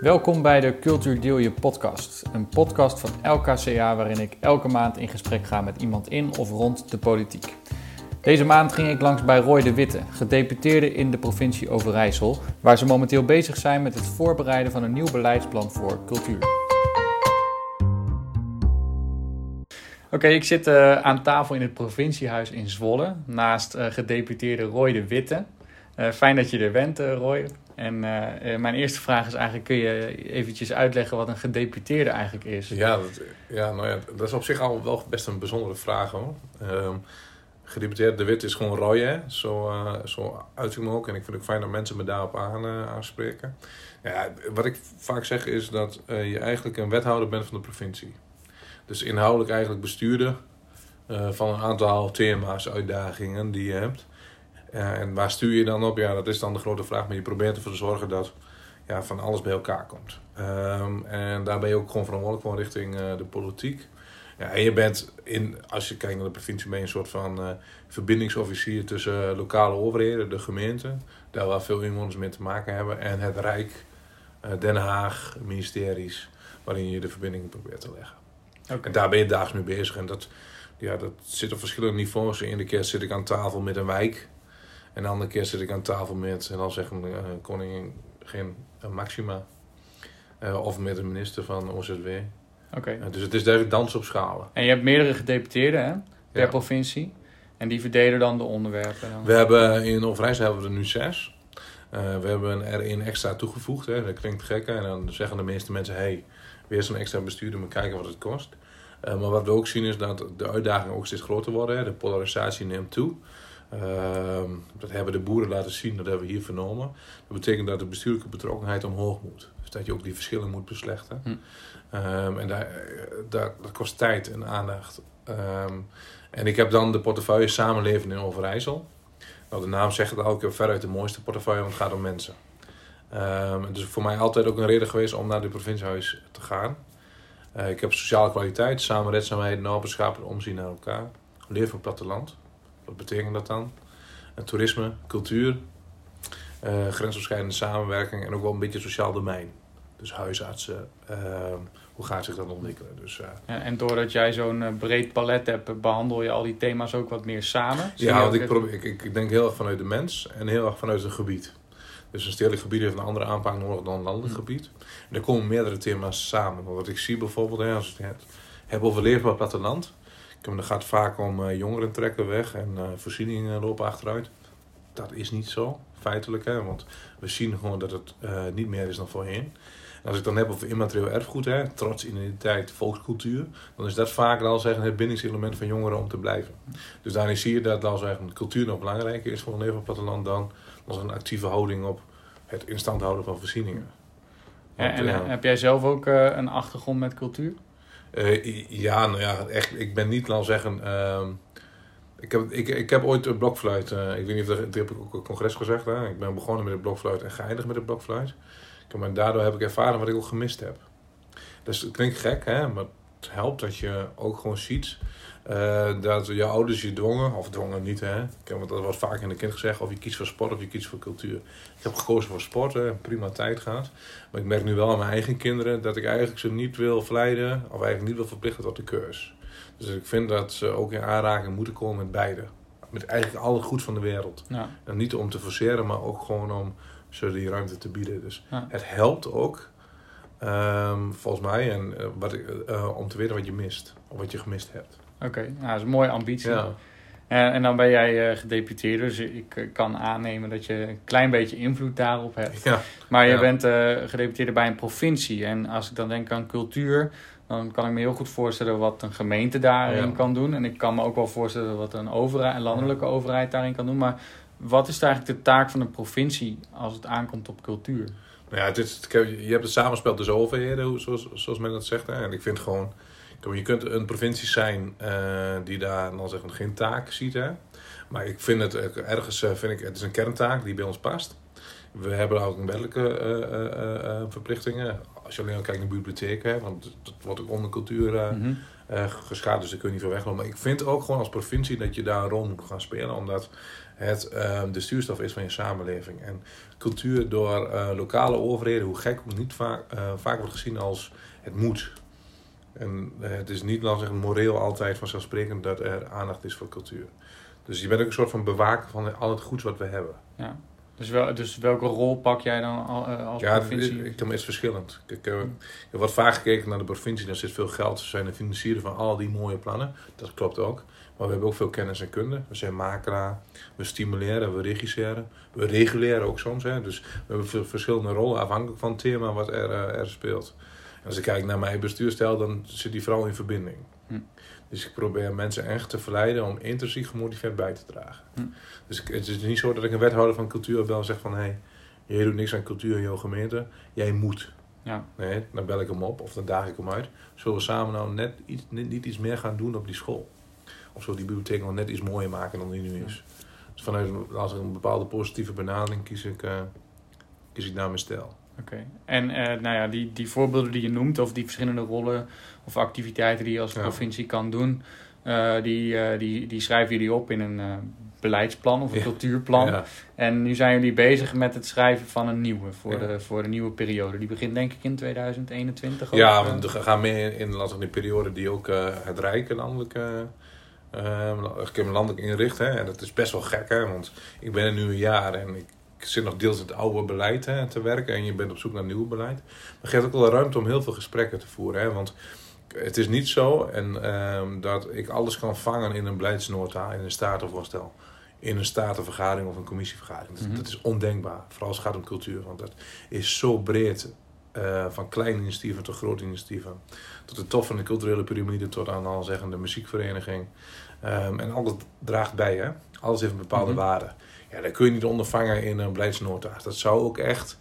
Welkom bij de Cultuur Deel Je podcast. Een podcast van LKCA waarin ik elke maand in gesprek ga met iemand in of rond de politiek. Deze maand ging ik langs bij Roy de Witte, gedeputeerde in de provincie Overijssel, waar ze momenteel bezig zijn met het voorbereiden van een nieuw beleidsplan voor cultuur. Oké, ik zit uh, aan tafel in het provinciehuis in Zwolle, naast uh, gedeputeerde Roy de Witte. Uh, fijn dat je er bent, Roy. En mijn eerste vraag is eigenlijk, kun je eventjes uitleggen wat een gedeputeerde eigenlijk is? Ja, dat, ja, nou ja, dat is op zich al wel best een bijzondere vraag hoor. Ehm, gedeputeerde de Wit is gewoon hè? Zo, zo uit ook. En ik vind het fijn dat mensen me daarop aan, aanspreken. Ja, wat ik vaak zeg is dat je eigenlijk een wethouder bent van de provincie. Dus inhoudelijk eigenlijk bestuurder uh, van een aantal thema's, uitdagingen die je hebt. En waar stuur je dan op? Ja, dat is dan de grote vraag. Maar je probeert ervoor te zorgen dat ja, van alles bij elkaar komt. Um, en daar ben je ook gewoon verantwoordelijk voor richting uh, de politiek. Ja, en je bent, in, als je kijkt naar de provincie, ben je een soort van verbindingsofficier tussen lokale overheden, de gemeente, daar waar veel inwoners mee te maken hebben, en het Rijk, Den Haag, ministeries, waarin je de verbinding probeert te leggen. En daar ben je dagelijks mee bezig. En dat, ja, dat zit op verschillende niveaus. De ene keer zit ik aan tafel met een wijk. En de andere keer zit ik aan tafel met, en dan zeggen uh, koningin geen uh, Maxima. Uh, of met een minister van OZW. Oké. dus het is duidelijk dans op schalen. En je hebt meerdere gedeputeerden hè, per ja. provincie. En die verdelen dan de onderwerpen? Dan? We hebben in Overijssel hebben we er nu zes. we hebben er één extra toegevoegd. Hè. Dat klinkt gek. En dan zeggen de meeste mensen... Hey, weer zo'n extra bestuurder moet kijken wat het kost. Maar wat we ook zien is dat de uitdagingen ook steeds groter worden. Hè. De polarisatie neemt toe. Uh, dat hebben de boeren laten zien, dat hebben we hier vernomen. Dat betekent dat de bestuurlijke betrokkenheid omhoog moet. Dus dat je ook die verschillen moet beslechten. Hm. Um, en daar, daar, dat kost tijd en aandacht. Um, en ik heb dan de portefeuille Samenleven in Overijssel. Nou, de naam zegt het al, ik heb veruit de mooiste portefeuille, want het gaat om mensen. Um, het is voor mij altijd ook een reden geweest om naar dit provinciehuis te gaan. Uh, ik heb sociale kwaliteit, samenredzaamheid, naberschap en omzien naar elkaar. Leer van platteland. Wat betekent dat dan? En toerisme, cultuur, uh, grensoverschrijdende samenwerking en ook wel een beetje sociaal domein. Dus huisartsen, uh, hoe gaat zich dat ontwikkelen? Dus, uh, ja, en doordat jij zo'n breed palet hebt, behandel je al die thema's ook wat meer samen? ja, want ik, probeer, ik, ik, denk heel erg vanuit de mens en heel erg vanuit het gebied. Dus een stedelijk gebied heeft een andere aanpak nodig dan een landelijk mm. gebied. En er komen meerdere thema's samen. Wat ik zie bijvoorbeeld, hè, als ik het heb over leefbaar platteland. Dan gaat het vaak om uh, jongeren trekken weg en uh, voorzieningen lopen achteruit. Dat is niet zo, feitelijk. Hè, want we zien gewoon dat het uh, niet meer is dan voorheen. En als ik dan heb over immaterieel erfgoed, hè, trots, identiteit, volkscultuur, dan is dat vaak al zeggen het bindingselement van jongeren om te blijven. Dus daarin zie je dat al zeggen cultuur nog belangrijker is voor een leefbaar platteland dan als een actieve houding op het instand houden van voorzieningen. Want, en uh, heb jij zelf ook uh, een achtergrond met cultuur? Uh, ja, nou ja, echt. Ik ben niet, laat zeggen. Ehm, ik, heb, ik, ik heb ooit een blokfluit. ik weet niet of dat, heb ik ook op een congres gezegd. Hè? Ik ben begonnen met de blokfluit en geëindigd met de blokfluit. En daardoor heb ik ervaren wat ik ook gemist heb. Dus het klinkt gek, hè? maar het helpt dat je ook gewoon ziet uh, dat je ouders je dwongen, of dwongen niet, hè. Want dat wordt vaak in de kind gezegd, of je kiest voor sport of je kiest voor cultuur. Ik heb gekozen voor sport, hè, prima tijd gehad. Maar ik merk nu wel aan mijn eigen kinderen dat ik eigenlijk ze niet wil verleiden, of eigenlijk niet wil verplichten tot de keus. Dus ik vind dat ze ook in aanraking moeten komen met beide. Met eigenlijk al het goed van de wereld. Ja. En niet om te forceren, maar ook gewoon om ze die ruimte te bieden. Dus ja. het helpt ook, um, volgens mij, en, uh, wat, uh, om te weten wat je mist. Of wat je gemist hebt. Oké, okay. nou, dat is een mooie ambitie. Ja. En, en dan ben jij uh, gedeputeerd, dus ik uh, kan aannemen dat je een klein beetje invloed daarop hebt. Ja. Maar je ja. bent uh, gedeputeerde bij een provincie. En als ik dan denk aan cultuur, dan kan ik me heel goed voorstellen wat een gemeente daarin kan doen. En ik kan me ook wel voorstellen wat een, overheid, een landelijke overheid daarin kan doen. Maar wat is eigenlijk de taak van een provincie als het aankomt op cultuur? Nou ja, het is, je hebt het samenspel tussen overheden, zoals, zoals men dat zegt. Hè. En ik vind gewoon je kunt een provincie zijn uh, die daar dan zeggen geen taak ziet. Hè? Maar ik vind het ergens uh, vind ik, het is een kerntaak die bij ons past. We hebben ook een wettelijke uh, verplichtingen. Als je alleen al kijkt naar bibliotheken, want dat wordt ook onder cultuur mm -hmm. geschaad, dus daar kun je niet veel weglopen. Maar ik vind ook gewoon als provincie dat je daar een rol moet gaan spelen, omdat het de stuurstof is van je samenleving. En cultuur door lokale overheden, hoe gek niet vaak, vaak wordt gezien als het moet. En het is niet, laten zeggen, moreel altijd vanzelfsprekend dat er aandacht is voor cultuur. Dus je bent ook een soort van bewaker van al het goeds wat we hebben. Ja. Dus, wel, dus welke rol pak jij dan uh, als ja, provincie? Ja, het is verschillend. Ik, uh, ik heb vaak gekeken naar de provincie. Daar zit veel geld. Ze zijn de financieren van al die mooie plannen. Dat klopt ook. Maar we hebben ook veel kennis en kunde. We zijn makelaar. We stimuleren, we regisseren. We reguleren ook soms. Hè. Dus we hebben verschillende rollen afhankelijk van het thema wat er, uh, er speelt. Als ik kijk naar mijn bestuurstijl, dan zit die vooral in verbinding. Hm. Dus ik probeer mensen echt te verleiden om intrinsiek gemotiveerd bij te dragen. Hm. Dus het is niet zo dat ik een wethouder van cultuur bel en zeg van... hé, hey, jij doet niks aan cultuur in jouw gemeente, jij moet. Ja. Nee, dan bel ik hem op of dan daag ik hem uit. Zullen we samen nou net iets, niet iets meer gaan doen op die school? Of zo die bibliotheek nog net iets mooier maken dan die nu is. Dus vanuit als ik een bepaalde positieve benadering kies ik, uh, kies ik naar mijn stijl. Oké. En uh, nou ja, die, die voorbeelden die je noemt, of die verschillende rollen of activiteiten die je als provincie kan doen, uh, die, uh, die, die schrijven jullie op in een beleidsplan of een cultuurplan. Ja. En nu zijn jullie bezig met het schrijven van een nieuwe voor, de, voor de nieuwe periode. Die begint denk ik in 2021. Ja, we gaan meer in, in, die periode die ook het Rijk landelijk, landelijk inricht. Hè. En dat is best wel gek, hè, want ik ben er nu een jaar en ik zit nog deels het oude beleid hè, te werken en je bent op zoek naar nieuw beleid. Maar geeft ook wel ruimte om heel veel gesprekken te voeren. Hè, want het is niet zo en, ehm, dat ik alles kan vangen in een beleidsnota, in een statenvoorstel, in een statenvergadering of een commissievergadering. dat, mhm. dat, is ondenkbaar, vooral als het gaat om cultuur. Want dat is zo breed, uh, van kleine initiatieven tot grote initiatieven. Tot de top van de culturele piramide, tot aan al zeggen de muziekvereniging. Um, en alles draagt bij, hè? alles heeft een bepaalde mm waarde. Ja, dat kun je niet ondervangen in een beleidsnota. Dat zou ook echt,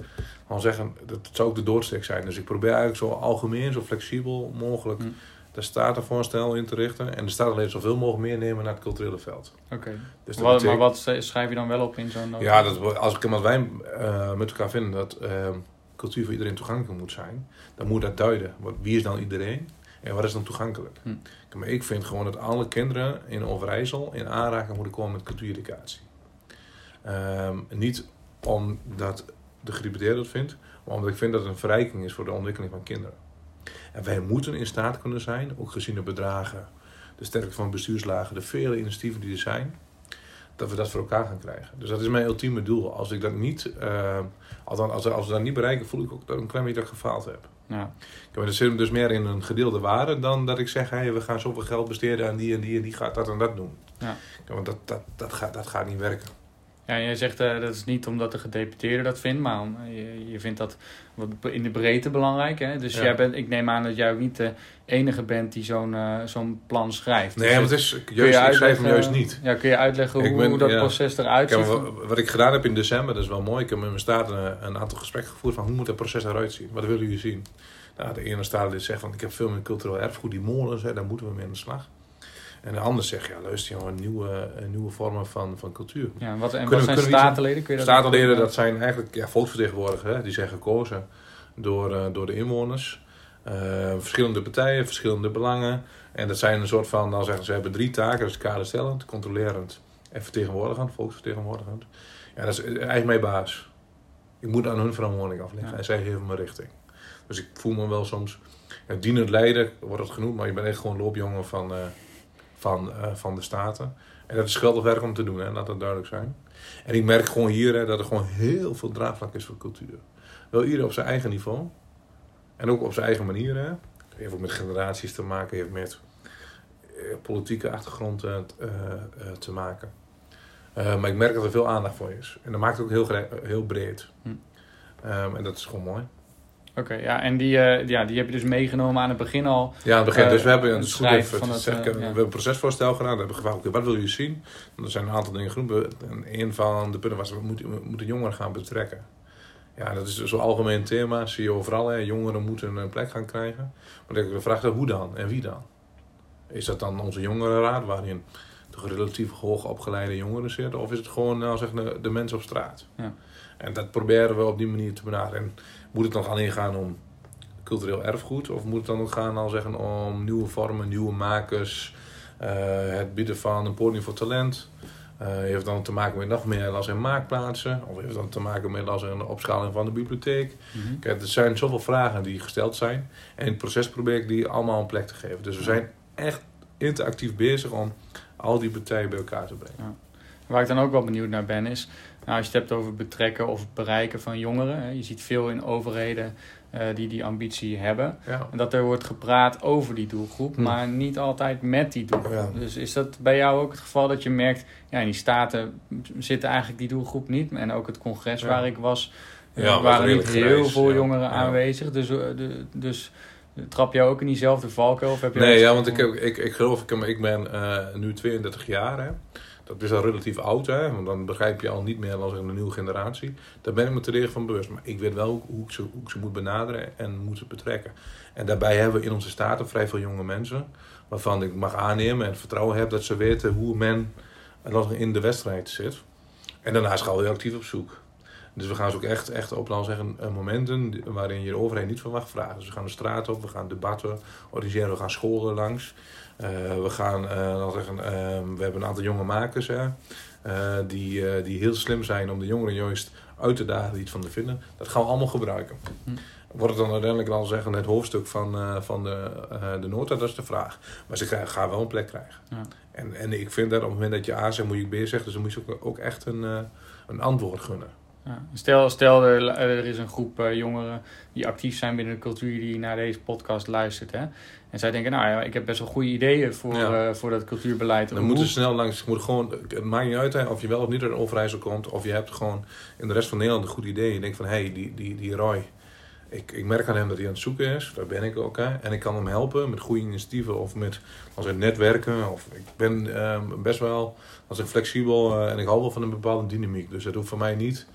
gewoon zeggen, dat zou ook de doorsteek zijn. Dus ik probeer eigenlijk zo algemeen, zo flexibel mogelijk hm. de statenvoorstel in te richten. En de staten alleen zoveel mogelijk meenemen naar het culturele veld. Oké. Dus wat, Maar wat schrijf je dan wel op in zo'n? Ja, dat, als, ik, als wij uh, met elkaar vinden dat uh, cultuur voor iedereen toegankelijk moet zijn, dan moet dat duiden. Wie is dan iedereen? En wat is dan toegankelijk? Hm. Maar ik vind gewoon dat alle kinderen in Overijssel in aanraking moeten komen met cultuureducatie. Ehm, niet omdat de gedeputeerde dat vindt, maar omdat ik vind dat het een verrijking is voor de ontwikkeling van kinderen. En wij moeten in staat kunnen zijn, ook gezien de bedragen, de sterkte van bestuurslagen, de vele initiatieven die er zijn, dat we dat voor elkaar gaan krijgen. Dus dat is mijn ultieme doel. Als ik dat niet, uh, althans, als, als we dat niet bereiken, voel ik ook dat ik een klein beetje gefaald heb. Ja. Dat zit dus meer in een gedeelde waarde dan dat ik zeg, hey, we gaan zoveel geld besteden aan die en die en die gaat dat en dat doen. Ja. Want dat, dat, dat, gaat, dat gaat niet werken. Ja, jij zegt uh, dat is niet omdat de gedeputeerde dat vindt, maar je, je vindt dat in de breedte belangrijk. Hè? Dus jij bent, ik neem aan dat jij ook niet de enige bent die zo'n uh, zo'n plan schrijft. Nee, dus maar het is juist, ik schrijf hem juist niet. Ja, kun je uitleggen hoe, hoe, dat proces eruit ziet? wat ik gedaan heb in december, dat is wel mooi. Ik heb met mijn staat een, een, aantal gesprekken gevoerd van hoe moet dat proces eruit zien? Wat willen jullie zien? Nou, de ene staat zegt van ik heb veel meer cultureel erfgoed, die molens, hè, daar moeten we mee aan de slag. En de ander zegt, ja luister jongen, nieuwe, nieuwe vormen van, van cultuur. Ja, wat, en wat zijn statenleden? Kun je dat statenleden, dat zijn eigenlijk ja, volksvertegenwoordigers. Hè, die zijn gekozen door, uh, door de inwoners. Uh, verschillende partijen, verschillende belangen. En dat zijn een soort van, dan zeggen ze, hebben drie taken. Dat is kaderstellend, controlerend en vertegenwoordigend, volksvertegenwoordigend. Ja, dat is eigenlijk mijn baas. Ik moet aan hun verantwoording afleggen. En zij geven me richting. Dus ik voel me wel soms... Ja, dienend leider wordt het genoemd, maar je bent echt gewoon loopjongen van... Uh, van, uh, van de Staten. En dat is geweldig werk om te doen, hè, laat dat duidelijk zijn. En ik merk gewoon hier hè, dat er gewoon heel veel draagvlak is voor cultuur. Wel ieder op zijn eigen niveau. En ook op zijn eigen manier. Hè. Heeft ook met generaties te maken, heeft met eh, politieke achtergrond uh, te maken. maar ik merk dat er veel aandacht voor is. En dat maakt het ook heel, heel breed. Hm. Um, en dat is gewoon mooi. Oké, ja, en die, uh, ja, die heb je dus meegenomen aan het begin al. Ja, aan het begin. Uh, dus we hebben een, even van het, uh, we hebben een procesvoorstel gedaan. We hebben gevraagd, okay, wat wil je zien? er zijn een aantal dingen genoemd. En een van de punten was, we moeten, we moeten jongeren gaan betrekken. Ja, dat is zo'n algemeen thema. Zie je overal, hè. jongeren moeten een plek gaan krijgen. Maar dan vraag je hoe dan en wie dan? Is dat dan onze jongerenraad, waarin toch relatief hoog opgeleide jongeren zitten? Of is het gewoon nou, zeg, de, de mensen op straat? Ja. En dat proberen we op die manier te benaderen. Moet het dan alleen gaan om cultureel erfgoed? Of moet het dan ook gaan al zeggen, om nieuwe vormen, nieuwe makers, uh, het bieden van een podium voor talent? Uh, heeft dan te maken met nog meer last in maakplaatsen. Of heeft dan te maken met last in de opschaling van de bibliotheek. Mm Kijk, er zijn zoveel vragen die gesteld zijn. En in het proces probeer ik die allemaal een plek te geven. Dus we zijn echt interactief bezig om al die partijen bij elkaar te brengen. Ja. Waar ik dan ook wel benieuwd naar ben is, nou, als je het hebt over betrekken of bereiken van jongeren. Hè, je ziet veel in overheden uh, die die ambitie hebben. En dat er wordt gepraat over die doelgroep, hm. maar niet altijd met die doelgroep. Dus is dat bij jou ook het geval dat je merkt, ja, in die staten zitten eigenlijk die doelgroep niet. En ook het congres waar ik was, uh, waren niet heel veel jongeren aanwezig. Dus, uh, de, dus trap jij ook in diezelfde valkuil? Of heb je nee, ja, want ik, ik, ik geloof, ik, ik ben nu 32 jaar. Hè. Dat is al relatief oud, hè? want dan begrijp je al niet meer als een nieuwe generatie. Daar ben ik me te van bewust. Maar ik weet wel hoe ik, ze, hoe ze moet benaderen en moet ze betrekken. En daarbij hebben we in onze staten vrij veel jonge mensen. Waarvan ik mag aannemen en vertrouwen heb dat ze weten hoe men in de wedstrijd zit. En daarnaast gaan we heel actief op zoek. Dus we gaan ze ook echt, echt op dan zeggen, momenten waarin je de overheid niet verwacht vragen. Dus we gaan de straat op, we gaan debatten organiseren, we gaan scholen langs. Uh, we gaan, uh, dan zeggen, uh, we hebben een aantal jonge makers hè, uh, die, die heel slim zijn om de jongeren juist uit te dagen iets van te vinden. Dat gaan we allemaal gebruiken. Hm. Wordt het dan uiteindelijk dan zeggen het hoofdstuk van, van de, de nota? Dat is de vraag. Maar ze krijgen, gaan wel een plek krijgen. Ja. En, en ik vind dat op het moment dat je A zegt, moet je B zeggen. Dus dan moet je ook, ook echt een, een antwoord gunnen. Ja. Stel, stel er, er, is een groep uh, jongeren die actief zijn binnen de cultuur die naar deze podcast luistert. Hè? En zij denken, nou ja, ik heb best wel goede ideeën voor, ja. uh, voor dat cultuurbeleid. Dan moeten snel langs, moet gewoon, het maakt niet uit hè, of je wel of niet uit Overijssel komt. Of je hebt gewoon in de rest van Nederland een goed idee. Je denkt van, hé, hey, die, die, die Roy, ik, ik merk aan hem dat hij aan het zoeken is. Daar ben ik ook. Hè? En ik kan hem helpen met goede initiatieven of met als het netwerken. Of ik ben uh, best wel als ik flexibel uh, en ik hou wel van een bepaalde dynamiek. Dus dat hoeft voor mij niet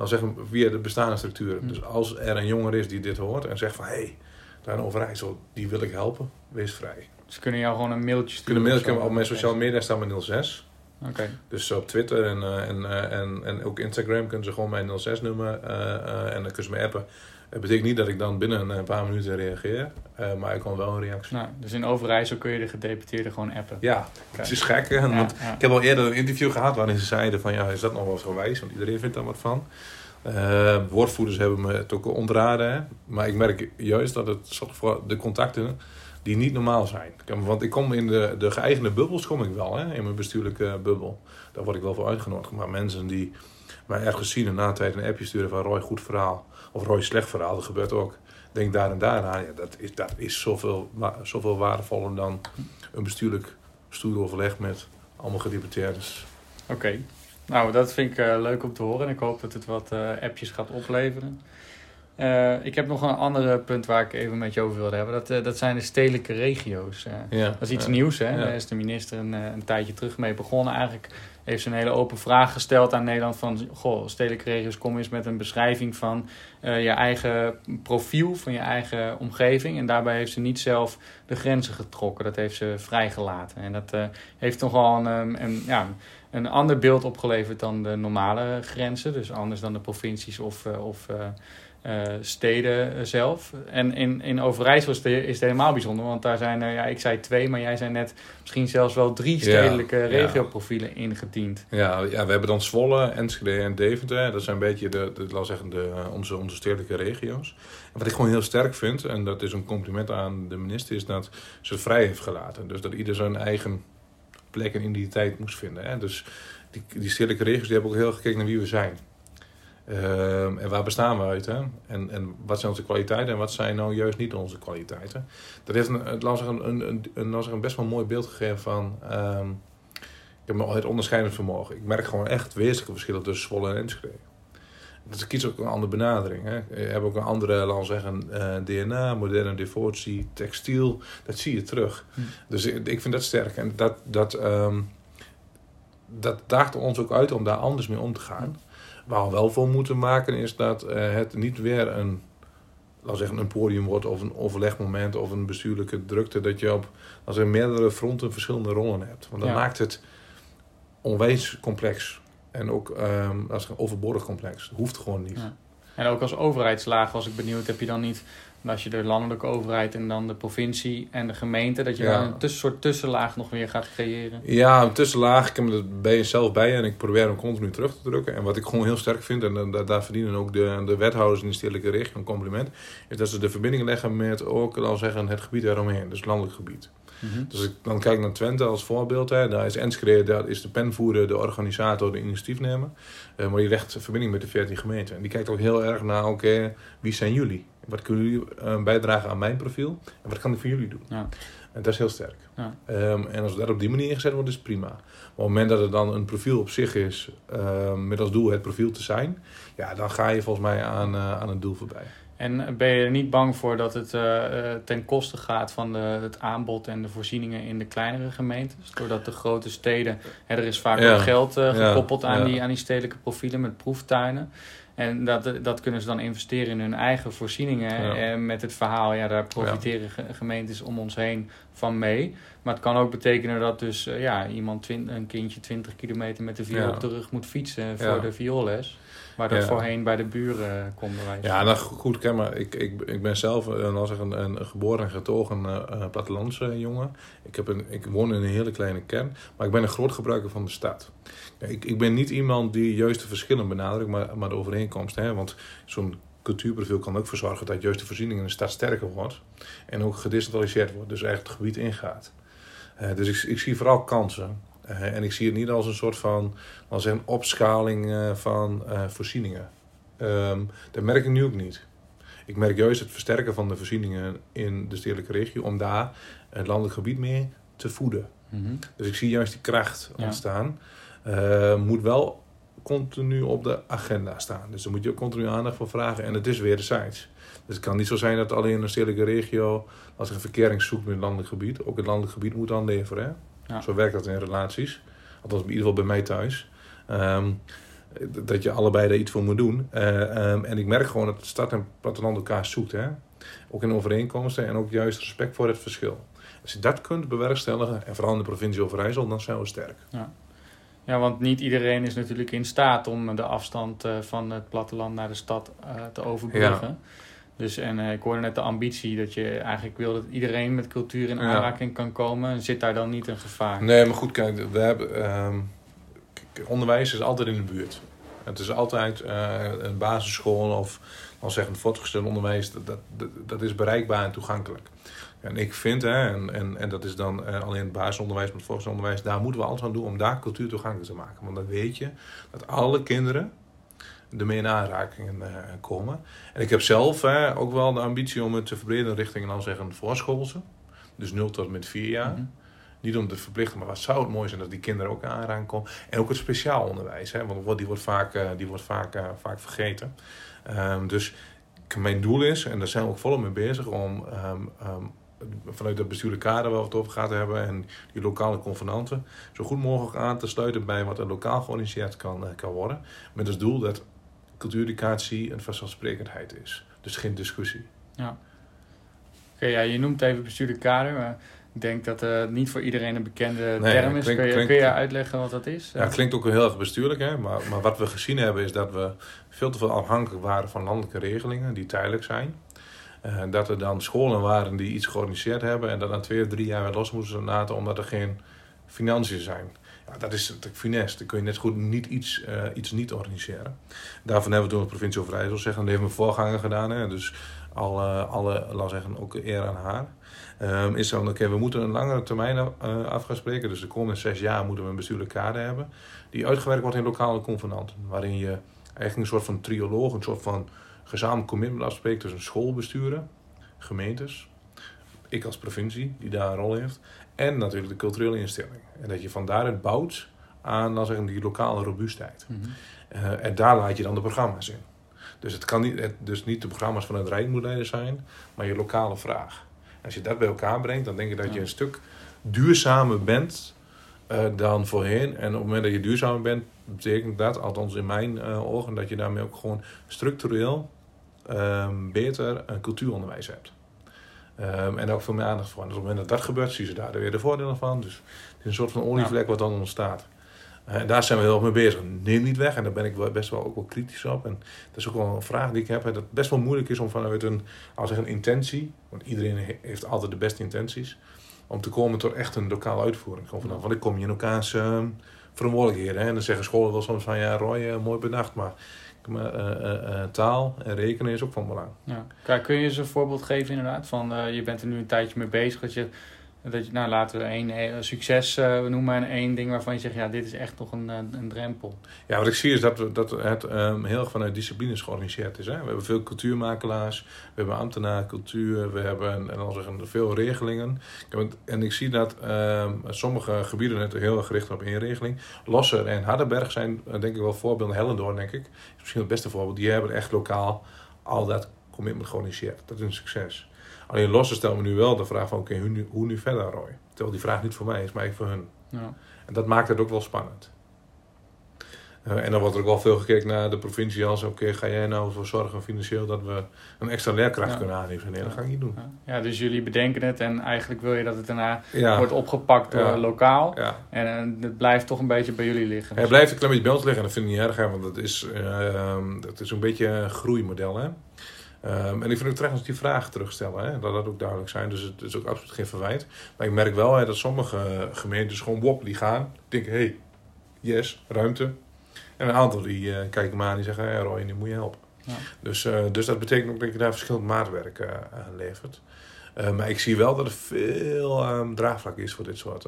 dan zeggen via de bestaande structuren. Dus als er een jonger is die dit hoort en zegt van hé, hey, daar Overijssel, die wil ik helpen, wees vrij. Ze kunnen jou gewoon een mailtje sturen? Kunnen mailtje op mijn sociale media staan met 06. Oké. Dus op Twitter en, uh, en, uh, en, en ook Instagram kunnen ze gewoon mijn 06 nummer uh, en dan kunnen ze me appen. Dat betekent niet dat ik dan binnen een paar minuten reageer, uh, maar ik kan wel een reactie. Nou, dus in Overijssel kun je de gedeputeerde gewoon appen? Ja, het is gek. Hè? want Ik heb al eerder een interview gehad waarin ze zeiden van ja, is dat nog wel eens geweest? Want iedereen vindt daar wat van. Uh, woordvoerders hebben me het ook ontraden. Hè? Maar ik merk juist dat het zorgt voor de contacten die niet normaal zijn. Want ik kom in de, de geëigende bubbels kom ik wel, hè? in mijn bestuurlijke bubbel. Daar word ik wel voor uitgenodigd. Maar mensen die mij ergens zien en na tijd een appje sturen van Roy, goed verhaal. Of Roy, slecht verhaal, dat gebeurt ook. Denk daar en daar aan. Ja, dat is, dat is zoveel, zoveel waardevoller dan een bestuurlijk stoeroverleg met allemaal gedeputeerdes. Oké. Nou, dat vind ik uh, leuk om te horen. En ik hoop dat het wat uh, appjes gaat opleveren. Uh, ik heb nog een ander punt waar ik even met je over wilde hebben. Dat, dat zijn de stedelijke regio's. Ja, dat is iets nieuws. Hè? Daar is de minister een, een tijdje terug mee begonnen. Eigenlijk heeft ze een hele open vraag gesteld aan Nederland. Van, goh, stedelijke regio's, kom eens met een beschrijving van je eigen profiel, van je eigen omgeving. En daarbij heeft ze niet zelf de grenzen getrokken. Dat heeft ze vrijgelaten. En dat heeft toch wel een, een ja, een ander beeld opgeleverd dan de normale grenzen. Dus anders dan de provincies of, uh, of uh, uh, steden zelf. En in, in Overijssel is het, is het helemaal bijzonder. Want daar zijn er, ja, ik zei twee, maar jij zei net misschien zelfs wel drie stedelijke ja, regioprofielen ingediend. Ja, ja, we hebben dan Zwolle, Enschede en Deventer. Dat zijn een beetje de, de, laat zeggen, de, onze, onze stedelijke regio's. En wat ik gewoon heel sterk vind, en dat is een compliment aan de minister, is dat ze het vrij heeft gelaten. Dus dat ieder zijn eigen plek en identiteit moest vinden. Hè? Dus die, die stedelijke regio's die hebben ook heel gekeken naar wie we zijn. Ehm, en waar bestaan we uit? Hè? En, en wat zijn onze kwaliteiten en wat zijn nou juist niet onze kwaliteiten? Dat heeft een, het, een, een, een, een, een best wel mooi beeld gegeven van um, het onderscheidend vermogen. Ik merk gewoon echt wezenlijke verschillen tussen Zwolle en Enschede. Ik kies ook een andere benadering. Hè. Je hebt ook een andere, laten we zeggen, uh, eh, DNA, moderne devotie, textiel. Dat zie je terug. Hm. Dus ik, ik, vind dat sterk. En dat, dat, um, dat daagt ons ook uit om daar anders mee om te gaan. Hm. Waar we wel voor moeten maken is dat uh, het niet weer een, laten zeggen, een podium wordt of een overlegmoment of een bestuurlijke drukte. Dat je op als er meerdere fronten verschillende rollen hebt. Want dat maakt het onwijs complex. En ook um, overbodig complex. Dat hoeft gewoon niet. En ook als overheidslaag was ik benieuwd, heb je dan niet als je de landelijke overheid en dan de provincie en de gemeente, dat je dan een soort tussenlaag nog weer gaat creëren? Ja, een tussenlaag. Ik heb me er bij jezelf bij en ik probeer hem continu terug te drukken. En wat ik gewoon heel sterk vind, en daar verdienen ook de, de wethouders in de stedelijke regio een compliment, is dat ze de verbinding leggen met ook, al zeggen, het gebied eromheen, dus landelijk gebied. Mhm. Dus ik dan kijk naar Twente als voorbeeld. Hè. Daar is Enschede, daar is de penvoerder, de organisator, de initiatiefnemer. Uh, maar die legt verbinding met de 14 gemeenten. En die kijkt ook heel erg naar, oké, wie zijn jullie? Wat kunnen jullie uh, bijdragen aan mijn profiel? En wat kan ik voor jullie doen? Ja. En dat is heel sterk. Ja. Um, en als dat op die manier ingezet wordt, is prima. Maar op het moment dat er dan een profiel op zich is, uh, met als doel het profiel te zijn, ja, dan ga je volgens mij aan, uh, aan het doel voorbij. En ben je er niet bang voor dat het uh, ten koste gaat van de, het aanbod en de voorzieningen in de kleinere gemeentes? Doordat de grote steden, hè, er is vaak ook geld uh, gekoppeld aan, Die, aan die stedelijke profielen met proeftuinen. En dat, dat kunnen ze dan investeren in hun eigen voorzieningen. En met het verhaal, ja, daar profiteren gemeentes om ons heen van mee. Maar het kan ook betekenen dat dus ja, iemand, een kindje 20 kilometer met de viool op de rug moet fietsen voor de vioolles. Waar dat voorheen bij de buren kon bewijzen. Ja, nou goed, ken maar. Ik, ik, ik ben zelf een, als een, een geboren en getogen uh, plattelandse jongen. Ik, heb een, ik woon in een hele kleine kern, maar ik ben een groot gebruiker van de stad. Ik, ik ben niet iemand die juist de verschillen benadrukt, maar, maar de overeenkomst. Hè? Want zo'n cultuurprofiel kan ook voor zorgen dat juist de voorziening in de stad sterker wordt. En ook gedecentraliseerd wordt, dus echt het gebied ingaat. Uh, dus ik, ik zie vooral kansen. Uh, en ik zie het niet als een soort van als een opschaling uh, van voorzieningen. Um, dat merk ik nu ook niet. Ik merk juist het versterken van de voorzieningen in de stedelijke regio om daar het landelijk gebied mee te voeden. Mm -hmm. Dus ik zie juist die kracht ja. ontstaan. moet wel continu op de agenda staan. Dus daar moet je ook continu aandacht voor vragen. En het is wederzijds. Dus het kan niet zo zijn dat alleen een stedelijke regio, als ik een verkering zoekt met het landelijk gebied, ook het landelijk gebied moet aanleveren. Hè? Ja. Zo werkt dat in relaties. Althans, in ieder geval bij mij thuis. Um, dat je allebei daar iets voor moet doen. Uh, um, en ik merk gewoon dat de stad en platteland elkaar zoekt. Hè? Ook in overeenkomsten en ook juist respect voor het verschil. Als je dat kunt bewerkstelligen, en vooral in de provincie Overijssel, dan zijn we sterk. Ja. Ja, want niet iedereen is natuurlijk in staat om de afstand uh, van het platteland naar de stad uh, te overbruggen. Ja. Dus en uh, ik hoorde net de ambitie dat je eigenlijk wil dat iedereen met cultuur in aanraking kan komen. Zit daar dan niet een gevaar? Nee, maar goed, kijk, we hebben, um, onderwijs is altijd in de buurt. Het is altijd uh, een basisschool of al zeggen voortgezet onderwijs, dat, dat, dat is bereikbaar en toegankelijk. En ik vind, hè, en, en, en dat is dan uh, alleen het basisonderwijs, maar het voortgezet onderwijs, daar moeten we alles aan doen om daar cultuur toegankelijk te maken. Want dan weet je dat alle kinderen ermee in aanraking uh, komen. En ik heb zelf hè, ook wel de ambitie om het te verbreden richting dan zeggen voorschoolse. Dus 0 tot met 4 jaar. Mm -hmm. Niet om te verplichten, maar wat zou het mooi zijn dat die kinderen ook aanraking komen. En ook het speciaal onderwijs, hè, want die wordt vaak, uh, die wordt vaak, vaak vergeten. Um, dus mijn doel is, en daar zijn we ook volop mee bezig, om um, um, vanuit het bestuurlijke kader waar we het over gaat hebben en die lokale convenanten zo goed mogelijk aan te sluiten bij wat er lokaal georganiseerd kan, kan worden. Met als doel dat cultuureducatie een vanzelfsprekendheid is. Dus geen discussie. Ja. Oké, okay, ja, je noemt even bestuurlijk kader, maar ik denk dat het uh, niet voor iedereen een bekende nee, term is. Klink, kun, je, klink, kun je uitleggen wat dat is? Ja, het klinkt ook heel erg bestuurlijk, hè? Maar, maar wat we gezien hebben is dat we veel te veel afhankelijk waren van landelijke regelingen die tijdelijk zijn. Uh, dat er dan scholen waren die iets georganiseerd hebben en dat dan twee of drie jaar weer los moesten laten omdat er geen financiën zijn. Ja, dat is funest. Dan kun je net goed niet iets, uh, iets niet organiseren. Daarvan hebben we toen de provincie Overijssel zeggen, dat heeft mijn voorganger gedaan. Hè, dus alle, alle, laat zeggen, ook eer aan haar. Um, is dan, oké, we moeten een langere termijn uh, af gaan spreken. Dus de komende zes jaar moeten we een bestuurlijke kader hebben. Die uitgewerkt wordt in lokale convenanten. Waarin je eigenlijk een soort van trioloog, een soort van gezamenlijk commitment afspreekt tussen schoolbesturen, gemeentes, ik als provincie, die daar een rol heeft, en natuurlijk de culturele instelling. En dat je van daaruit bouwt aan dan zeggen, die lokale robuustheid. Mm -hmm. uh, en daar laat je dan de programma's in. Dus het kan niet, het, dus niet de programma's van het Rijk moeten zijn, maar je lokale vraag. En als je dat bij elkaar brengt, dan denk ik dat ja. je een stuk duurzamer bent uh, dan voorheen. En op het moment dat je duurzamer bent, betekent dat, althans in mijn uh, ogen, dat je daarmee ook gewoon structureel um, beter een cultuuronderwijs hebt. Um, en ook veel meer aandacht voor. En dus op het moment dat dat gebeurt, zien ze daar weer de voordelen van. Dus het is een soort van olievlek wat dan ontstaat. En daar zijn we heel erg mee bezig. Neem niet weg. En daar ben ik best wel ook wel kritisch op. En dat is ook wel een vraag die ik heb. Dat het best wel moeilijk is om vanuit een, als een intentie, want iedereen heeft altijd de beste intenties, om te komen tot echt een lokale uitvoering. Gewoon vanaf, want ik kom je in elkaars uh, verantwoordelijkheden. En dan zeggen scholen wel soms van ja, Roy, uh, mooi bedacht, maar uh, taal en rekenen is ook van belang. Ja. Kijk, kun je eens een voorbeeld geven inderdaad? Van je bent er nu een tijdje mee bezig. Dat je dat je, nou, laten we één eh, succes uh, noemen en één ding waarvan je zegt, ja, dit is echt toch een, eh, een drempel. Ja, wat ik zie is dat, we, dat het um, heel erg vanuit disciplines georganiseerd is. Hè? We hebben veel cultuurmakelaars, we hebben ambtenaar cultuur, we hebben en dan zeggen, veel regelingen. En ik zie dat um, sommige gebieden net heel erg gericht op inregeling. Losser en Hardenberg zijn denk ik wel voorbeelden. Hellendoorn, denk ik, is misschien het beste voorbeeld. Die hebben echt lokaal al dat commitment georganiseerd. Dat is een succes. Alleen losse stellen we nu wel de vraag van oké, hoe, nu, hoe nu verder Roy? Terwijl die vraag niet voor mij is, maar ik voor hun. Ja. En dat maakt het ook wel spannend. Uh, en dan wordt er ook wel veel gekeken naar de provincie als oké, ga jij nou voor zorgen financieel dat we een extra leerkracht kunnen aannemen? Nee, dat ga ik niet doen. Ja. dus jullie bedenken het en eigenlijk wil je dat het daarna wordt opgepakt lokaal. En uh, het blijft toch een beetje bij jullie liggen. Het blijft een klein beetje bij ons liggen en dat vind ik niet erg, hè, want dat is, dat is een beetje een groeimodel. Hè? Um, en ik vind het terecht als die vragen terugstellen, hè, dat dat ook duidelijk zijn. Dus het is ook absoluut geen verwijt. Maar ik merk wel hè, dat sommige gemeentes gewoon wop, die gaan. Denken, hé, hey, yes, ruimte. En een aantal die uh, kijken me aan die zeggen, hey, Roy, nu moet je helpen. Ja. Dus, uh, dus dat betekent ook dat je daar verschillend maatwerk uh, aan levert. maar ik zie wel dat er veel um, draagvlak is voor dit soort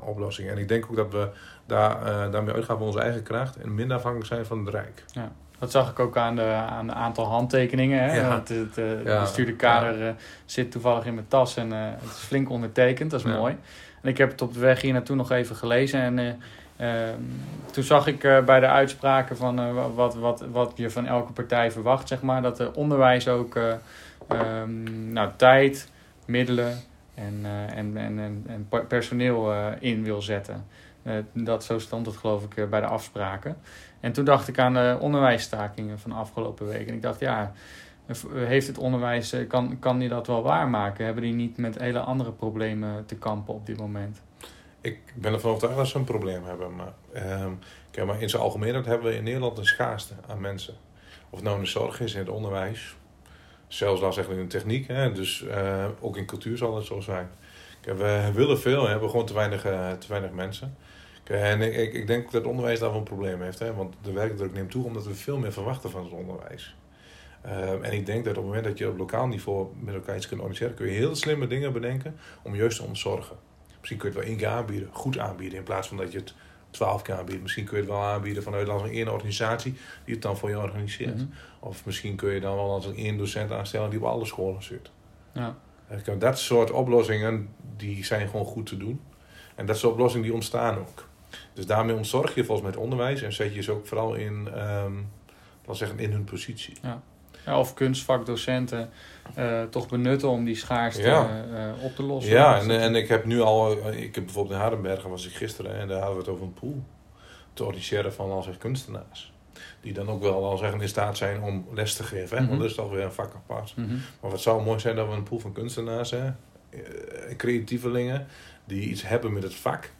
oplossingen. En ik denk ook dat we daar, daarmee uitgaan van onze eigen kracht en minder afhankelijk zijn van het Rijk. Ja. Dat zag ik ook aan de, aan de aantal handtekeningen. Hè? Ja. Het, het, het uh, kader uh, zit toevallig in mijn tas en uh, het is flink ondertekend. Dat is mooi. En ik heb het op de weg hier naartoe nog even gelezen. En ehm, toen zag ik bij de uitspraken van wat, wat, wat je van elke partij verwacht, zeg maar, dat de onderwijs ook um, nou, tijd, middelen en, en, en, en, personeel in wil zetten. Dat, zo stond het geloof ik bij de afspraken. En toen dacht ik aan de onderwijsstakingen van de afgelopen week. En ik dacht, ja, heeft het onderwijs, eh, kan, kan die dat wel waarmaken? Hebben die niet met hele andere problemen te kampen op dit moment? Ik ben ervan overtuigd dat ze een probleem hebben. Maar, uh, kijk, maar in zijn algemeenheid hebben we in Nederland een schaarste aan mensen. Of het nou in de zorg is, in het onderwijs. Zelfs dan zeggen in de techniek. Hè, dus ook in cultuur zal het zo zijn. Kijk, we willen veel, hebben gewoon te weinig, te weinig mensen. En ik, ik denk dat het onderwijs daar wel een probleem heeft. Hè? Want de werkdruk neemt toe omdat we veel meer verwachten van het onderwijs. Ehm, en ik denk dat op het moment dat je op lokaal niveau met elkaar iets kunt organiseren, kun je heel slimme dingen bedenken om juist te ontzorgen. Misschien kun je het wel één keer aanbieden, goed aanbieden, in plaats van dat je het twaalf keer aanbiedt. Misschien kun je het wel aanbieden vanuit als een één organisatie die het dan voor je organiseert. Mhm. Of misschien kun je dan wel als een één docent aanstellen die op alle scholen zit. Ja. Dat soort oplossingen die zijn gewoon goed te doen. En dat soort oplossingen die ontstaan ook. Dus daarmee ontzorg je volgens mij het onderwijs en zet je ze ook vooral in, um, zeggen, in hun positie. Ja. Ja, of kunstvakdocenten uh, toch benutten om die schaarste ja. uh, op te lossen. Ja, en, en ik heb nu al, ik heb bijvoorbeeld in Hardenbergen was ik gisteren en daar hadden we het over een pool te organiseren van al zeg kunstenaars. Die dan ook wel al zeggen in staat zijn om les te geven. Hè? Want mhm. dat is toch weer een vak apart. Mm Maar wat zou mooi zijn dat we een pool van kunstenaars, hè? creatievelingen, die iets hebben met het vak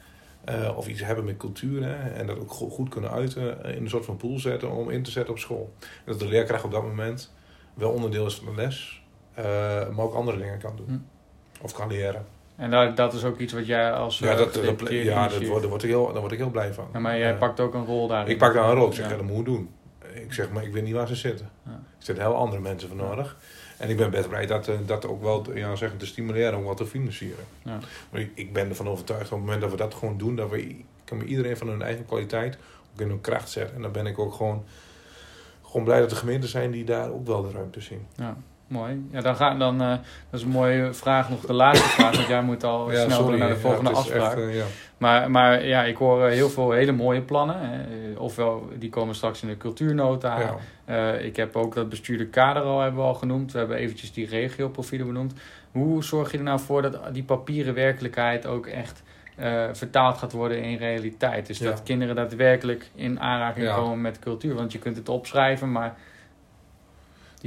uh, of iets hebben met cultuur. Hè, en dat ook goed kunnen uiten in een soort van pool zetten om in te zetten op school. En dat de leerkracht op dat moment wel onderdeel is van de les, uh, maar ook andere dingen kan doen. Hm. Of kan leren. En dat, dat is ook iets wat jij als. Ja, dat, dat, ja dat word, daar, word ik heel, daar word ik heel blij van. Ja, maar jij pakt ook een rol daarin. Ik pak daar een rol. Ik zeg, ja. dat moet doen. Ik zeg, maar ik weet niet waar ze zitten. Ja. Er zitten heel andere mensen voor nodig. En ik ben best blij dat, eh, dat ook wel ja, zeggen, te stimuleren om wat te financieren. Ja. Maar ik, ik ben ervan overtuigd op het moment dat we dat gewoon doen, dat we kan iedereen van hun eigen kwaliteit ook in hun kracht zetten. En dan ben ik ook gewoon, gewoon blij dat er gemeenten zijn die daar ook wel de ruimte zien. Ja. Mooi. Ja, dan gaan dan, uh, dat is een mooie vraag, nog de laatste vraag, want jij moet al ja, snel sorry, naar de volgende ja, afspraak. Echt, uh, ja. Maar, maar ja, ik hoor heel veel hele mooie plannen. Hè. Ofwel, die komen straks in de cultuurnota. Uh, ik heb ook dat bestuurde kader al hebben we al genoemd. We hebben eventjes die regioprofielen benoemd. Hoe zorg je er nou voor dat die papieren werkelijkheid ook echt vertaald gaat worden in realiteit? Dus dat kinderen daadwerkelijk in aanraking komen met cultuur. Want je kunt het opschrijven, maar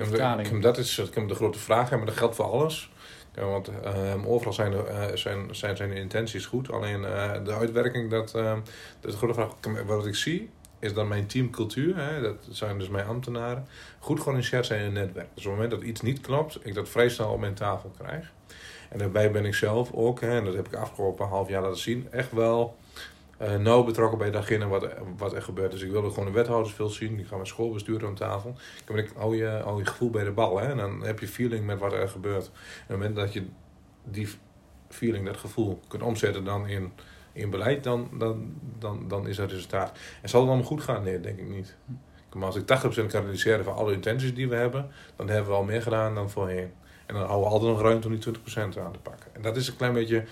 die vertaling. Dat is de grote vraag, maar dat geldt voor alles. Ja, want uh, overal zijn, uh, zijn, zijn zijn intenties goed. Alleen uh, de uitwerking, dat, dat is de grote vraag. Wat ik zie, is dat mijn teamcultuur, hè, dat zijn dus mijn ambtenaren, goed georganiseerd zijn in het netwerk. Dus op het moment dat iets niet klopt, ik dat vrij snel op mijn tafel krijg. En daarbij ben ik zelf ook, hè, en dat heb ik afgelopen half jaar laten zien, echt wel uh, betrokken bij datgene wat, wat er gebeurt. Dus ik wilde gewoon de wethouders veel zien. Ik ga met schoolbestuur aan tafel. Ik hou je, hou je gevoel bij de bal. Hè? En dan heb je feeling met wat er gebeurt. En op het moment dat je die feeling, dat gevoel kunt omzetten dan in, in beleid, dan, dan, dan, dan is het resultaat. En zal het allemaal goed gaan? Nee, denk ik niet. Maar als ik 80% kan realiseren van alle intenties die we hebben, dan hebben we al meer gedaan dan voorheen. En dan houden we altijd nog ruimte om die 20% aan te pakken. En dat is een klein beetje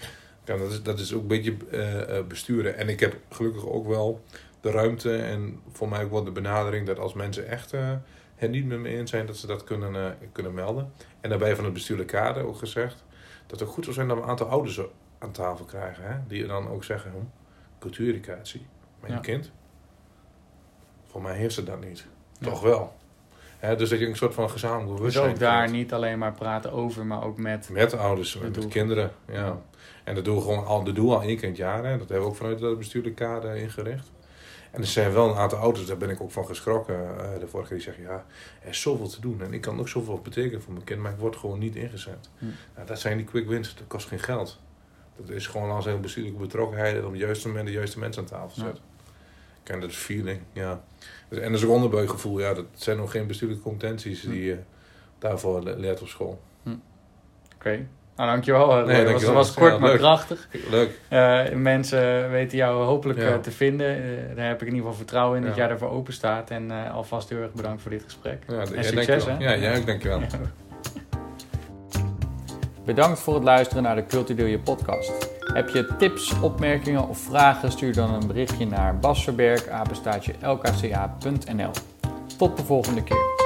ja, dat is, dat is ook een beetje uh, besturen. En ik heb gelukkig ook wel de ruimte en voor mij ook wel de benadering dat als mensen echt uh, het niet met me eens zijn, dat ze dat kunnen, kunnen melden. En daarbij van het bestuurlijke kader ook gezegd dat het goed zou zijn dat we een aantal ouders aan tafel krijgen. Hè? Die dan ook zeggen, hm, cultuureducatie, mijn kind. Voor mij heeft ze dat niet. Toch wel dus dat je een soort van gezamenlijk bewustzijn Dus ook daar niet alleen maar praten over, maar ook met... Met ouders, met kinderen, ja. En dat doen we gewoon al, dat doen we al één keer in het jaar. Hè. Dat hebben we ook vanuit het bestuurlijke kader ingericht. En er zijn wel een aantal ouders, daar ben ik ook van geschrokken. Uh, de vorige keer die zeggen, ja, er is zoveel te doen. En ik kan ook zoveel betekenen voor mijn kind, maar ik word gewoon niet ingezet. Hm. Nou, dat zijn die quick wins, dat kost geen geld. Dat is gewoon als een bestuurlijke betrokkenheid om moment de juiste mensen aan tafel te zetten. Ja. En dat feeling, ja. En dat onderbuikgevoel, ja, dat zijn nog geen bestuurlijke competenties hm. die je daarvoor leert op school. Hm. Oké. Nou, dankjewel. Nee, dat was, was kort, maar krachtig. Leuk. Uh, mensen weten jou hopelijk uh, te vinden. Uh, daar heb ik in ieder geval vertrouwen in dat jij ervoor open staat. En alvast heel erg bedankt voor dit gesprek. Ja, en succes, hè? Ja, jij ook, dankjewel. Ja. Bedankt voor het luisteren naar de Cultiedeel Je podcast. Heb je tips, opmerkingen of vragen? Stuur dan een berichtje naar basverberg, lkca.nl. Tot de volgende keer.